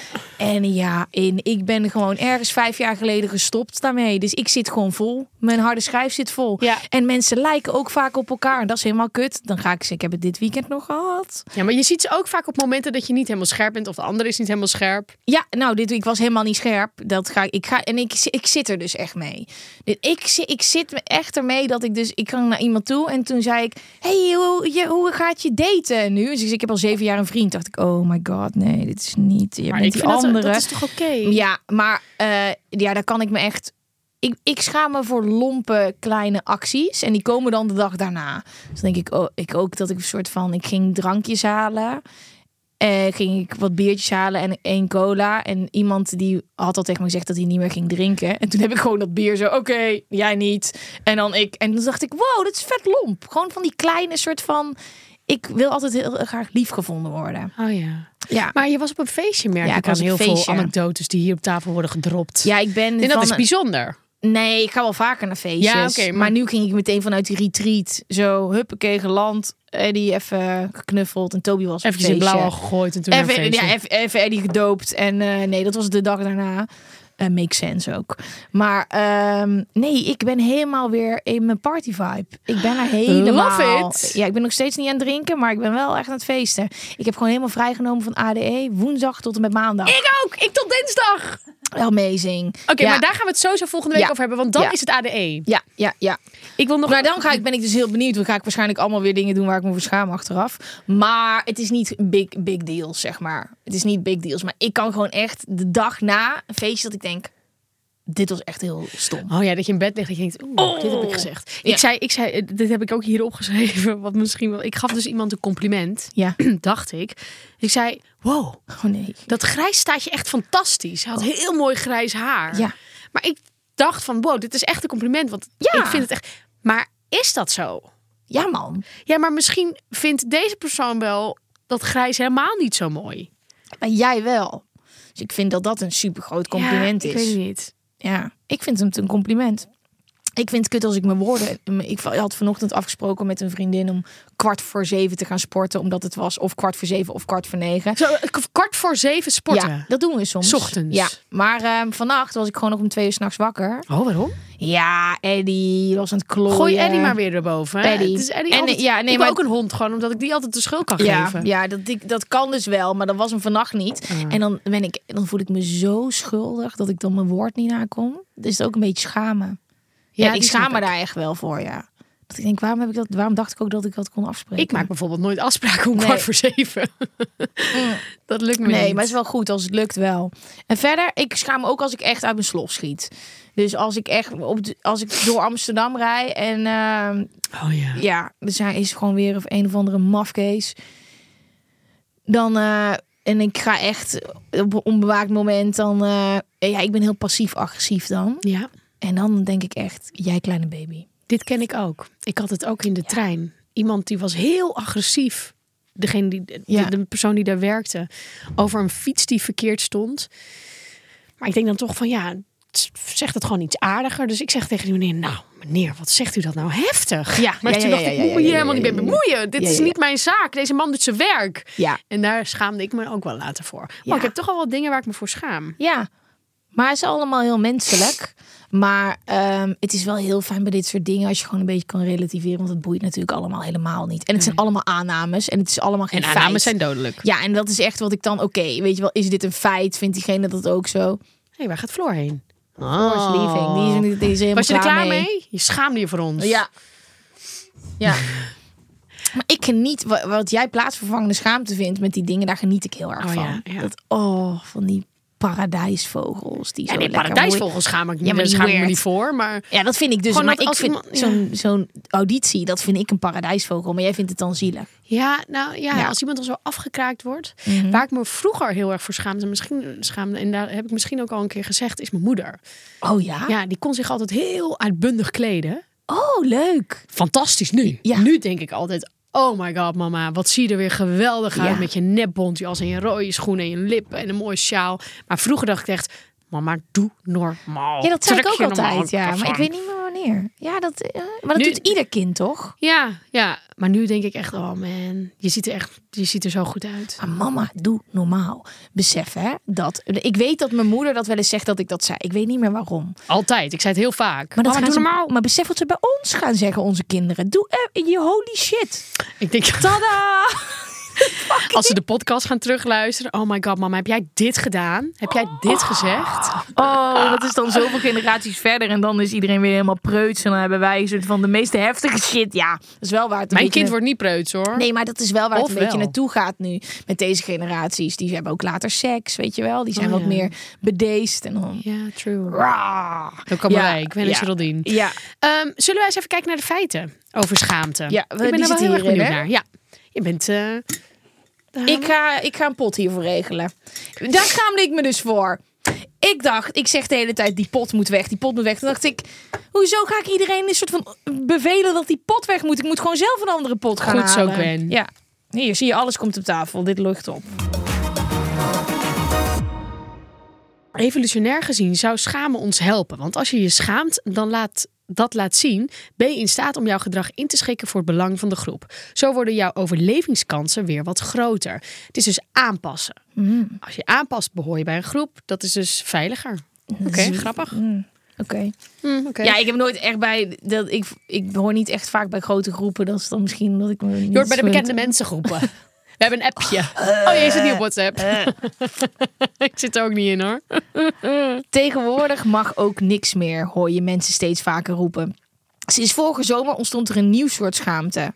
En ja, in, ik ben gewoon ergens vijf jaar geleden gestopt daarmee. Dus ik zit gewoon vol. Mijn harde schijf zit vol. Ja. En mensen lijken ook vaak op elkaar. En dat is helemaal kut. Dan ga ik zeggen, ik heb het dit weekend nog gehad. Ja, maar je ziet ze ook vaak op momenten dat je niet helemaal scherp bent of de andere is niet helemaal scherp. Ja, nou, dit week was helemaal niet scherp. Dat ga ik, ik ga en ik, ik zit er dus echt mee. Ik, zi- ik zit me echt ermee dat ik dus ik ging naar iemand toe en toen zei ik: "Hey, hoe, je, hoe gaat je daten nu?" Dus ik, ik heb al zeven jaar een vriend. Dacht ik: "Oh my god, nee, dit is niet. Je Maar bent ik die vind dat, andere." dat is toch oké? Ja, maar eh, ja, daar kan ik me echt. Ik, ik schaam me voor lompe kleine acties. En die komen dan de dag daarna. Dus dan denk ik, oh, ik ook dat ik een soort van. Ik ging drankjes halen. Eh, ging ik wat biertjes halen en één cola. En iemand die had al tegen me gezegd dat hij niet meer ging drinken. En toen heb ik gewoon dat bier zo, oké, jij niet. En dan ik. En toen dacht ik, wow, dit is vet lomp. Gewoon van die kleine soort van. Ik wil altijd heel graag lief gevonden worden. Oh ja. Ja, Maar je was op een feestje, merk Ja, ik aan heel feestje. veel anekdotes die hier op tafel worden gedropt. ja ik ben. en dat van is bijzonder. Nee, ik ga wel vaker naar feestjes. Ja, oké, maar... maar- nu ging ik meteen vanuit die retreat. Zo, huppakee, geland. Eddie even geknuffeld. En Toby was Even in blauw al gegooid en toen Even, ja, even, even Eddie gedoopt. En eh, nee, dat was de dag daarna. Eh makes sense ook. Maar ehm, nee, ik ben helemaal weer in mijn party vibe. Ik ben er helemaal. Love it. Ja, ik ben nog steeds niet aan het drinken, maar ik ben wel echt aan het feesten. Ik heb gewoon helemaal vrijgenomen van ADE. Woensdag tot en met maandag. Ik ook! Ik tot dinsdag! Amazing. Oké, Ja. maar daar gaan we het sowieso volgende week Ja. over hebben, want dan Ja. is het ADE. Ja, ja, ja. Ik wil nog... Maar dan ga ik, ben ik dus heel benieuwd. Dan ga ik waarschijnlijk allemaal weer dingen doen waar ik me voor schaam achteraf. Maar het is niet big, big deals, zeg maar. Het is niet big deals. Maar ik kan gewoon echt de dag na een feestje dat ik denk... Dit was echt heel stom. Oh ja, dat je in bed ligt en je denkt, oeh, dit heb ik gezegd. Ja. Ik zei, ik zei, eh, dit heb ik ook hier opgeschreven, wat misschien wel... Ik gaf dus iemand een compliment, Ja. dacht ik. Ik zei, wow, Oh nee. dat grijs staat je echt fantastisch. Hij had heel mooi grijs haar. Ja. Maar ik dacht van, wow, dit is echt een compliment, want Ja. ik vind het echt... Maar is dat zo? Ja, man. Ja, maar misschien vindt deze persoon wel dat grijs helemaal niet zo mooi. Maar jij wel. Dus ik vind dat dat een super groot compliment ja, ik is. weet het niet. Ja, ik vind het een compliment. Ik vind het kut als ik mijn woorden... Ik had vanochtend afgesproken met een vriendin om kwart voor zeven te gaan sporten. Omdat het was of kwart voor zeven of kwart voor negen. Zo, eh, kwart voor zeven sporten. Ja, dat doen we soms. S ochtends. Ja, maar ehm, vannacht was ik gewoon nog om twee uur s'nachts wakker. Oh, waarom? Ja, Eddie was aan het klooien. Gooi Eddie maar weer erboven. hè? Eddie. Het is Eddie En, altijd- ja, nee, ik maar- ook een hond, gewoon omdat ik die altijd de schuld kan Ja, geven. ja dat, ik, dat kan dus wel, maar dat was hem vannacht niet. En dan, ben ik, dan voel ik me zo schuldig dat ik dan mijn woord niet nakom. Dus het ook een beetje schamen. Ja, ik schaam me daar echt wel voor, ja. Dat ik denk, waarom, heb ik dat, waarom dacht ik ook dat ik dat kon afspreken? Ik maak bijvoorbeeld nooit afspraken om Nee. kwart voor zeven. dat lukt me Nee, niet. maar het is wel goed als het lukt wel. En verder, ik schaam me ook als ik echt uit mijn slof schiet. Dus als ik echt op de- als ik door Amsterdam rij en ehm, Oh ja. ja, er zijn, is gewoon weer of een of andere mafkees. Dan eh, en ik ga echt op een onbewaakt moment dan eh, ja, ik ben heel passief agressief dan. Ja, En dan denk ik echt, jij kleine baby. dit ken ik ook. Ik had het ook in de trein. Iemand die was heel agressief. Degene die, de, Ja. de persoon die daar werkte. Over een fiets die verkeerd stond. Maar ik denk dan toch van ja, zegt het gewoon iets aardiger. Dus ik zeg tegen die meneer, nou meneer, wat zegt u dat nou heftig? Ja, maar ja, toen dacht ik, moet je ja, helemaal niet mee bemoeien. Dit is niet mijn zaak. Deze man doet zijn werk. Ja. En daar schaamde ik me ook wel later voor. Maar ik heb toch al wat dingen waar ik me voor schaam. Ja, maar het is allemaal heel menselijk. Maar ehm, het is wel heel fijn bij dit soort dingen als je gewoon een beetje kan relativeren. Want het boeit natuurlijk allemaal helemaal niet. En het zijn allemaal aannames en het is allemaal geen En feit. aannames zijn dodelijk. Ja, en dat is echt wat ik dan, oké, weet je wel, is dit een feit? Vindt diegene dat ook zo? Hé, waar gaat Floor heen? Is leaving. Die is, die is helemaal Was je er klaar mee? Je schaamde je voor ons. Ja. Ja. Maar ik geniet, wa- wat jij plaatsvervangende schaamte vindt met die dingen, daar geniet ik heel erg Oh van. ja, ja. Dat, oh, van die paradijsvogels. Die Ja, zo nee, paradijsvogels schaam ik, Ja, maar schaam ik me niet voor. Maar Ja, dat vind ik dus. Maar ik als vind zo'n zo'n auditie, dat vind ik een paradijsvogel. Maar jij vindt het dan zielig. ja, nou ja, Ja. Mhm. als iemand al zo afgekraakt wordt. Waar ik me vroeger heel erg voor schaamde, misschien schaamde, en daar heb ik misschien ook al een keer gezegd, is mijn moeder. Oh ja? Ja, die kon zich altijd heel uitbundig kleden. Oh, leuk. Fantastisch nu. Ja. Nu denk ik altijd, oh my god mama, wat zie je er weer geweldig uit Ja. met je nepbontjas en je rode schoenen en je lippen en een mooie sjaal. Maar vroeger dacht ik echt, mama, doe normaal. Ja, dat zei ik ook altijd. Ja, maar ik weet niet meer wanneer. Ja, dat, eh, maar dat Nu- doet ieder kind, toch? Ja, ja, maar nu denk ik echt, oh man, je ziet er echt, je ziet er zo goed uit. Maar mama, doe normaal. Besef hè, dat... Ik weet dat mijn moeder dat wel eens zegt dat ik dat zei. Ik weet niet meer waarom. Altijd, ik zei het heel vaak. Maar, dat Mama, doe ze, normaal. maar besef wat ze bij ons gaan zeggen, onze kinderen. Doe eh, je holy shit. Ik denk, Tada! als ze de podcast gaan terugluisteren, oh my god mama, heb jij dit gedaan? Heb jij dit gezegd? Oh, dat is dan zoveel generaties verder. En dan is iedereen weer helemaal preuts. En dan hebben wij een soort van de meeste heftige shit. Ja, dat is wel waar het Mijn beetje kind wordt niet preuts hoor. Nee, maar dat is wel waar het Of een beetje naartoe gaat nu. Met deze generaties. Die hebben ook later seks, weet je wel. Die zijn Oh, wat ja. meer bedeesd. En dan... Ja, true. Rah. Dan kan Ja, wij, ik ben een ja. Geraldine. Ja, Ehm, zullen wij eens even kijken naar de feiten over schaamte? Ja, ik die ben er wel heel erg benieuwd naar. Ja, je bent. eh, ik ga, ik ga een pot hiervoor regelen. Daar schaamde ik me dus voor. Ik dacht, ik zeg de hele tijd, die pot moet weg, die pot moet weg. Toen dacht ik, hoezo ga ik iedereen een soort van bevelen dat die pot weg moet? Ik moet gewoon zelf een andere pot gaan Goed zo. Gwen. Ja. Hier, zie je, alles komt op tafel. Dit lucht op. Evolutionair gezien zou schamen ons helpen. Want als je je schaamt, dan laat dat laat zien, ben je in staat om jouw gedrag in te schikken voor het belang van de groep. Zo worden jouw overlevingskansen weer wat groter. Het is dus aanpassen. Als je aanpast, behoor je bij een groep. Dat is dus veiliger. Oké, grappig. Oké. Hm, oké. Ja, ik heb nooit echt bij. Dat, ik, ik hoor niet echt vaak bij grote groepen. Dat is dan misschien dat ik me. Je hoort bij de bekende mensengroepen. We hebben een appje. Oh, je zit niet op WhatsApp. ik zit er ook niet in hoor. Tegenwoordig mag ook niks meer, hoor je mensen steeds vaker roepen. Sinds vorige zomer ontstond er een nieuw soort schaamte.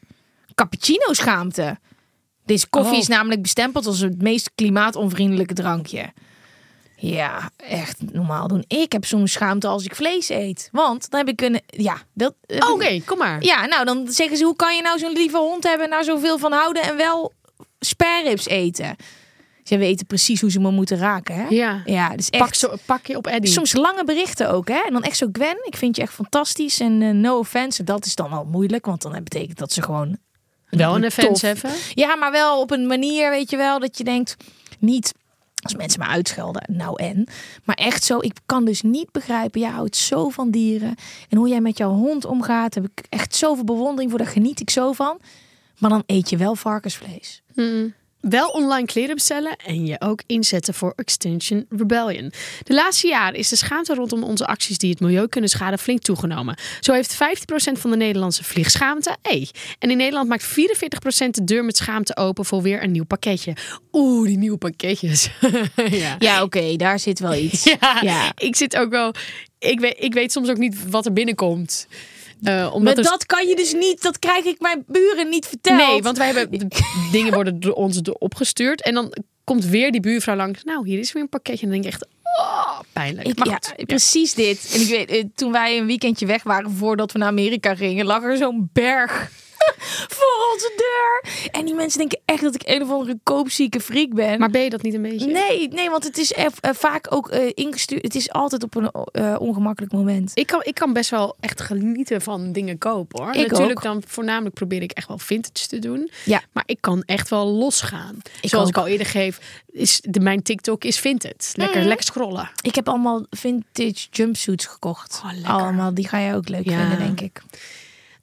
Cappuccino-schaamte. Deze koffie Oh. is namelijk bestempeld als het meest klimaatonvriendelijke drankje. Ja, echt normaal doen. Ik heb soms schaamte als ik vlees eet. Want dan heb ik een... Ja, dat... Oké, kom maar. Ja, nou dan zeggen ze, hoe kan je nou zo'n lieve hond hebben en daar zoveel van houden en wel spareribs eten? Ze weten precies hoe ze me moeten raken, hè? Ja. Ja, dus echt... Pak, zo, pak je op Eddie. Soms lange berichten ook, hè? En dan echt zo, Gwen, ik vind je echt fantastisch en eh, no offense. Dat is dan wel moeilijk, want dan betekent dat ze gewoon... Wel een offense hebben. Ja, maar wel op een manier, weet je wel, dat je denkt, niet als mensen me uitschelden, nou en. Maar echt zo, ik kan dus niet begrijpen, jij houdt zo van dieren. En hoe jij met jouw hond omgaat, heb ik echt zoveel bewondering voor, daar geniet ik zo van. Maar dan eet je wel varkensvlees. Wel online kleren bestellen en je ook inzetten voor Extinction Rebellion. De laatste jaren is de schaamte rondom onze acties die het milieu kunnen schaden flink toegenomen. Zo heeft 15% van de Nederlandse vliegschaamte. Hey. En in Nederland maakt 44% de deur met schaamte open voor weer een nieuw pakketje. Oeh, die nieuwe pakketjes. ja. Ja, oké, daar zit wel iets. Ja, Ja. ik zit ook wel. Ik weet, ik weet soms ook niet wat er binnenkomt. Eh, omdat Maar er dat kan je dus niet, dat krijg ik mijn buren niet verteld. Nee, want wij hebben dingen worden door ons opgestuurd en dan komt weer die buurvrouw langs. Nou, hier is weer een pakketje en dan denk ik echt, oh, pijnlijk. Ik, maar ja, precies dit. En ik weet, eh, toen wij een weekendje weg waren voordat we naar Amerika gingen, lag er zo'n berg voor onze deur. En die mensen denken echt dat ik een of andere koopzieke freak ben. Maar ben je dat niet een beetje? nee, nee, want het is eh, vaak ook eh, ingestuurd. Het is altijd op een eh, ongemakkelijk moment. Ik kan, ik kan best wel echt genieten van dingen kopen hoor. Ik Natuurlijk ook. dan voornamelijk probeer ik echt wel vintage te doen. Ja. Maar ik kan echt wel losgaan. Ik Zoals ook. ik al eerder geef, is de, mijn TikTok is vintage. Lekker, Mhm. lekker scrollen. Ik heb allemaal vintage jumpsuits gekocht. Oh, allemaal, die ga je ook leuk Ja. vinden, denk ik.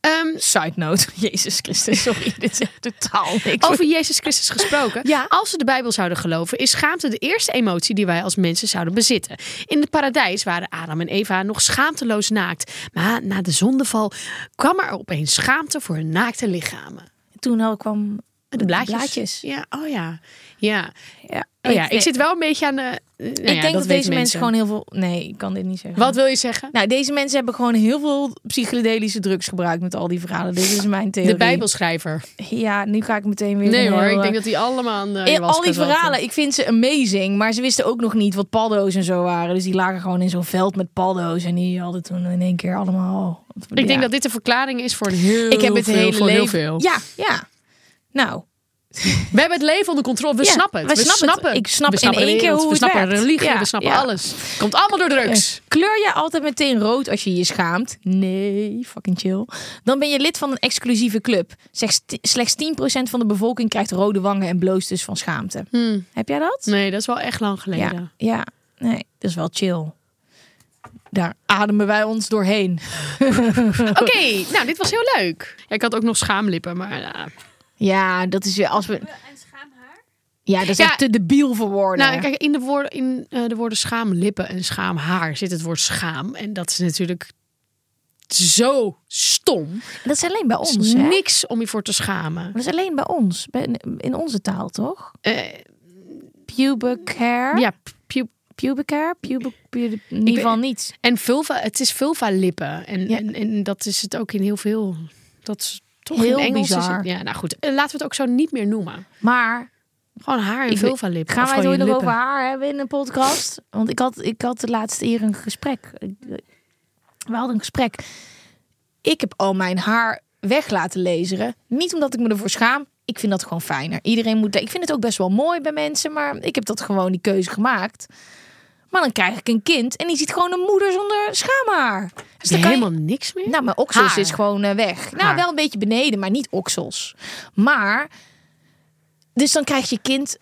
Ehm, Side note, Jezus Christus, sorry, dit is echt totaal niks. Over Jezus Christus gesproken. Ja. Als we de Bijbel zouden geloven, is schaamte de eerste emotie die wij als mensen zouden bezitten. In het paradijs waren Adam en Eva nog schaamteloos naakt. Maar na de zondeval kwam er opeens schaamte voor hun naakte lichamen. Toen al kwam De blaadjes. blaadjes. Ja, oh ja. Ja. Ja. Oh ja, ik zit wel een beetje aan de... eh, nou ik ja, denk dat, deze mensen gewoon heel veel... Nee, ik kan dit niet zeggen. Wat wil je zeggen? Nou, deze mensen hebben gewoon heel veel psychedelische drugs gebruikt met al die verhalen. Dit is mijn theorie. De Bijbelschrijver. Ja, nu ga ik meteen weer... Nee hoor, heel, ik denk eh, dat die allemaal aan de in al ayahuasca die zaten. verhalen, ik vind ze amazing. Maar ze wisten ook nog niet wat paddo's en zo waren. Dus die lagen gewoon in zo'n veld met paddo's. En die hadden toen in één keer allemaal... Ik denk dat dit de verklaring is voor een heel ik heb het veel, hele leven... heel veel. Ja, ja. Nou, We hebben het leven onder controle. We Ja, snappen het. we We, snappen het. Ik snap we in één keer hoe We het snappen werkt. religie. Ja, We snappen ja. alles. Komt allemaal door drugs. kleur je altijd meteen rood als je je schaamt? Nee, fucking chill. Dan ben je lid van een exclusieve club. Slechts, slechts 10% van de bevolking krijgt rode wangen en bloost dus van schaamte. Hmm. Heb jij dat? Nee, dat is wel echt lang geleden. Ja, nee, dat is wel chill. Daar ademen wij ons doorheen. Oké, nou, dit was heel leuk. Ja, ik had ook nog schaamlippen, maar... ja. Ja, dat is weer als we. Ja, dat is Ja. echt te debiel voor woorden. Nou, kijk, in de woorden, in, eh, de woorden schaamlippen en schaamhaar zit het woord schaam. En dat is natuurlijk zo stom. dat is alleen bij Er is ons. hè? niks om je voor te schamen. Dat is alleen bij ons, in onze taal, toch? Eh, Pubic hair. ja, pu- Pubic hair. Pubic, pubic, in ieder geval niet. En vulva, het is vulva lippen. En, Ja. en, en dat is het ook in heel veel. Dat is toch Heel in Engels. Is bizar. het, ja, nou goed. eh, Laten we het ook zo niet meer noemen. Maar Gewoon haar en vulva lippen. gaan wij het ooit nog over haar hebben in een podcast? Want ik had, ik had de laatste eer een gesprek. We hadden een gesprek. Ik heb al mijn haar weg laten laseren. Niet omdat ik me ervoor schaam. Ik vind dat gewoon fijner. Iedereen moet. Ik vind het ook best wel mooi bij mensen, maar ik heb dat gewoon die keuze gemaakt. Maar dan krijg ik een kind en die ziet gewoon een moeder zonder schaamhaar. Dus dan er je- helemaal niks meer? nou, mijn oksels Haar. is gewoon eh, weg. Nou, wel een beetje beneden, maar niet oksels. Maar, dus dan krijg je kind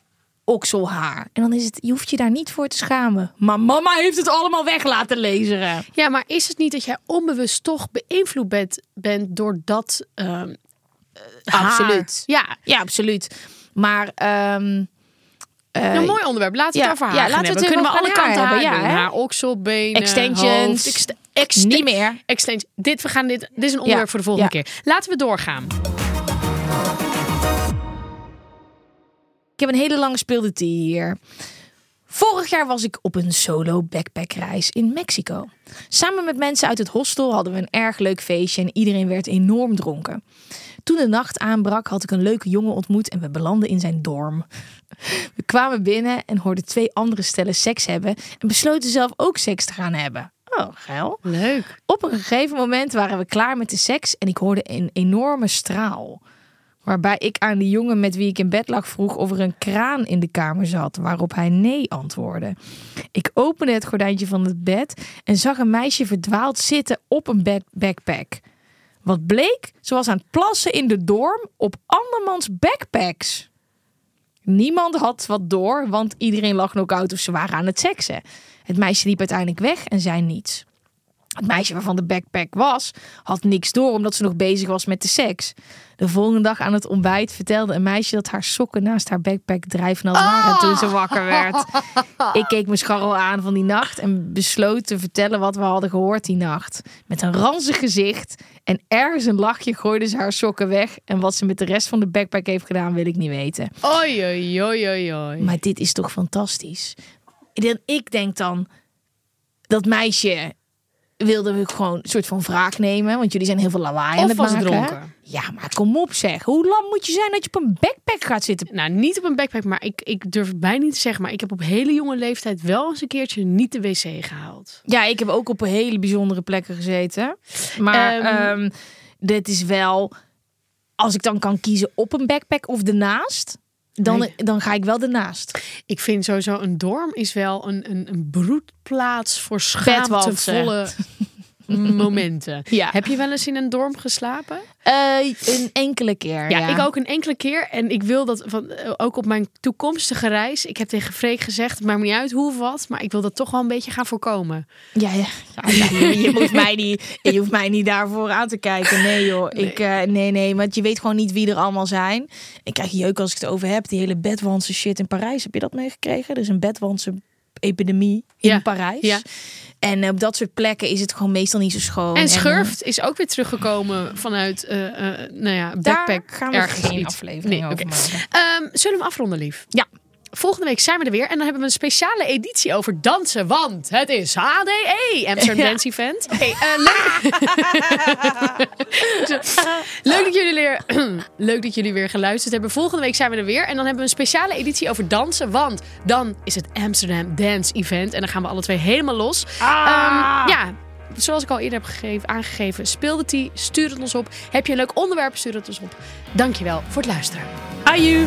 okselhaar. En dan is het, je hoeft je daar niet voor te schamen. Maar mama heeft het allemaal weg laten laseren. Ja, maar is het niet dat jij onbewust toch beïnvloed bent, bent door dat haar? Absoluut. Ja, Ja, absoluut. Maar, ehm, eh, een mooi onderwerp. Laten we ja, het over haar ja, laten we Kunnen we alle kanten hebben, ja? Haar oksel, benen, Extensions. hoofd, ext- ext- niet meer. Extension. Dit, we gaan dit, dit is een onderwerp Ja, voor de volgende keer. Laten we doorgaan. Ik heb een hele lange speelde hier. Vorig jaar was ik op een solo backpackreis in Mexico. Samen met mensen uit het hostel hadden we een erg leuk feestje en iedereen werd enorm dronken. Toen de nacht aanbrak had ik een leuke jongen ontmoet en we belanden in zijn dorm. We kwamen binnen en hoorden twee andere stellen seks hebben en besloten zelf ook seks te gaan hebben. Oh, geil. Leuk. Op een gegeven moment waren we klaar met de seks en ik hoorde een enorme straal. Waarbij ik aan die jongen met wie ik in bed lag vroeg of er een kraan in de kamer zat, waarop hij nee antwoordde. Ik opende het gordijntje van het bed en zag een meisje verdwaald zitten op een bed backpack. Wat bleek? Ze was aan het plassen in de dorm op andermans backpacks. Niemand had wat door, want iedereen lag nog out of ze waren aan het seksen. Het meisje liep uiteindelijk weg en zei niets. Het meisje waarvan de backpack was, had niks door omdat ze nog bezig was met de seks. De volgende dag aan het ontbijt vertelde een meisje dat haar sokken naast haar backpack drijfnat waren toen ze wakker werd. Ik keek me scharrel aan van die nacht en besloot te vertellen wat we hadden gehoord die nacht. Met een ranzig gezicht en ergens een lachje gooide ze haar sokken weg. En wat ze met de rest van de backpack heeft gedaan, wil ik niet weten. Oei, oei, oei, oei, oei. Maar dit is toch fantastisch. Ik denk dan, dat meisje wilde we gewoon een soort van wraak nemen. Want jullie zijn heel veel lawaai aan Of het was maken. dronken. Ja, maar kom op zeg. Hoe lam moet je zijn dat je op een backpack gaat zitten? Nou, niet op een backpack, maar ik, ik durf het bijna niet te zeggen. Maar ik heb op hele jonge leeftijd wel eens een keertje niet de wc gehaald. Ja, ik heb ook op hele bijzondere plekken gezeten. Maar Ehm. ehm, dit is wel... Als ik dan kan kiezen op een backpack of ernaast... Dan, Nee. dan ga ik wel ernaast. Ik vind sowieso een dorm is wel een, een, een broedplaats voor schaamtevolle momenten. Ja. Heb je wel eens in een dorm geslapen? Eh, een enkele keer, Ja, ja. ik ook een enkele keer. En ik wil dat van, eh, ook op mijn toekomstige reis. Ik heb tegen Freek gezegd, het maakt me niet uit hoe of wat. Maar ik wil dat toch wel een beetje gaan voorkomen. Ja, ja. je, mij niet, je hoeft mij niet daarvoor aan te kijken. Nee joh, Ik, eh, nee, nee. Want je weet gewoon niet wie er allemaal zijn. Ik krijg jeuk als ik het over heb. Die hele bedwantse shit in Parijs. Heb je dat meegekregen? Dus een bedwantse griepepidemie in Ja, Parijs. ja. En op dat soort plekken is het gewoon meestal niet zo schoon. En eh, Schurft is ook weer teruggekomen vanuit, eh, eh, nou ja, daar backpack. gaan we ergens geen iets. aflevering Nee, over oké. maken. Ehm, zullen we hem afronden, lief? Ja. Volgende week zijn we er weer en dan hebben we een speciale editie over dansen, want het is HDE, Amsterdam Dance Event. Oké, eh, leuk. leuk, dat jullie weer, leuk dat jullie weer geluisterd hebben. Volgende week zijn we er weer en dan hebben we een speciale editie over dansen, want dan is het Amsterdam Dance Event en dan gaan we alle twee helemaal los. Ehm, ja. Zoals ik al eerder heb gegeven, aangegeven, speel de tea, stuur het ons op. Heb je een leuk onderwerp, stuur het ons op. Dankjewel voor het luisteren. Aju.